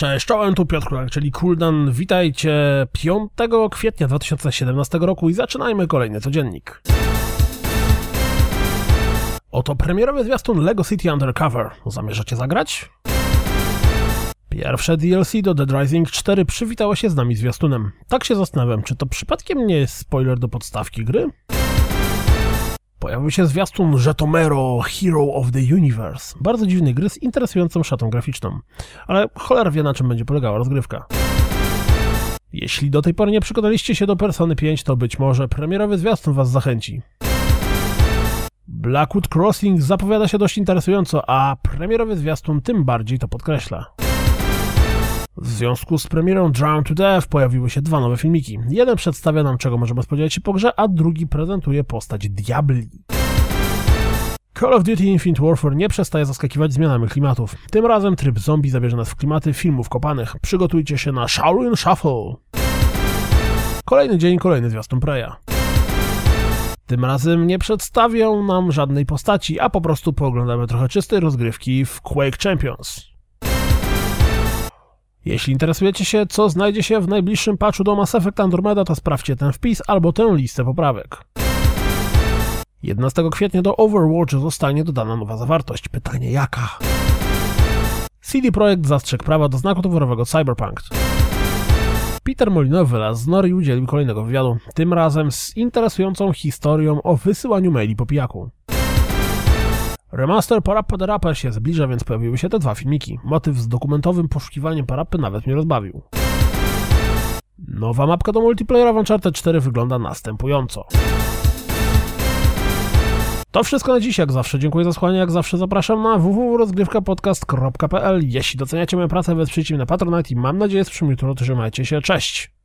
Cześć, czołem, tu Piotr Kulak, czyli Kuldan. Witajcie 5 kwietnia 2017 roku i zaczynajmy kolejny codziennik. Oto premierowy zwiastun LEGO City Undercover. Zamierzacie zagrać? Pierwsze DLC do Dead Rising 4 przywitało się z nami zwiastunem. Tak się zastanawiam, czy to przypadkiem nie jest spoiler do podstawki gry? Pojawił się zwiastun Żetomero Hero of the Universe. Bardzo dziwny gry z interesującą szatą graficzną. Ale cholera wie na czym będzie polegała rozgrywka. Jeśli do tej pory nie przekonaliście się do Persony 5, to być może premierowy zwiastun was zachęci. Blackwood Crossing zapowiada się dość interesująco, a premierowy zwiastun tym bardziej to podkreśla. W związku z premierą Drown to Death pojawiły się dwa nowe filmiki. Jeden przedstawia nam, czego możemy spodziewać się po grze, a drugi prezentuje postać Diabli. Call of Duty Infinite Warfare nie przestaje zaskakiwać zmianami klimatów. Tym razem tryb zombie zabierze nas w klimaty filmów kopanych. Przygotujcie się na Shaolin Shuffle. Kolejny dzień, kolejny zwiastun Preya. Tym razem nie przedstawią nam żadnej postaci, a po prostu pooglądamy trochę czystej rozgrywki w Quake Champions. Jeśli interesujecie się, co znajdzie się w najbliższym patchu do Mass Effect Andromeda, to sprawdźcie ten wpis albo tę listę poprawek. 11 kwietnia do Overwatch zostanie dodana nowa zawartość. Pytanie jaka? CD Projekt zastrzegł prawa do znaku towarowego Cyberpunk. Peter Molyneux z Nori udzielił kolejnego wywiadu, tym razem z interesującą historią o wysyłaniu maili po pijaku. Remaster Parappa the Rapper się zbliża, więc pojawiły się te dwa filmiki. Motyw z dokumentowym poszukiwaniem Parappy nawet mnie rozbawił. Nowa mapka do multiplayera w Uncharted 4 wygląda następująco. To wszystko na dziś, jak zawsze. Dziękuję za słuchanie, jak zawsze zapraszam na www.rozgrywkapodcast.pl Jeśli doceniacie moją pracę, wesprzyjcie mnie na Patronite i mam nadzieję z jutro. Trzymajcie się, cześć!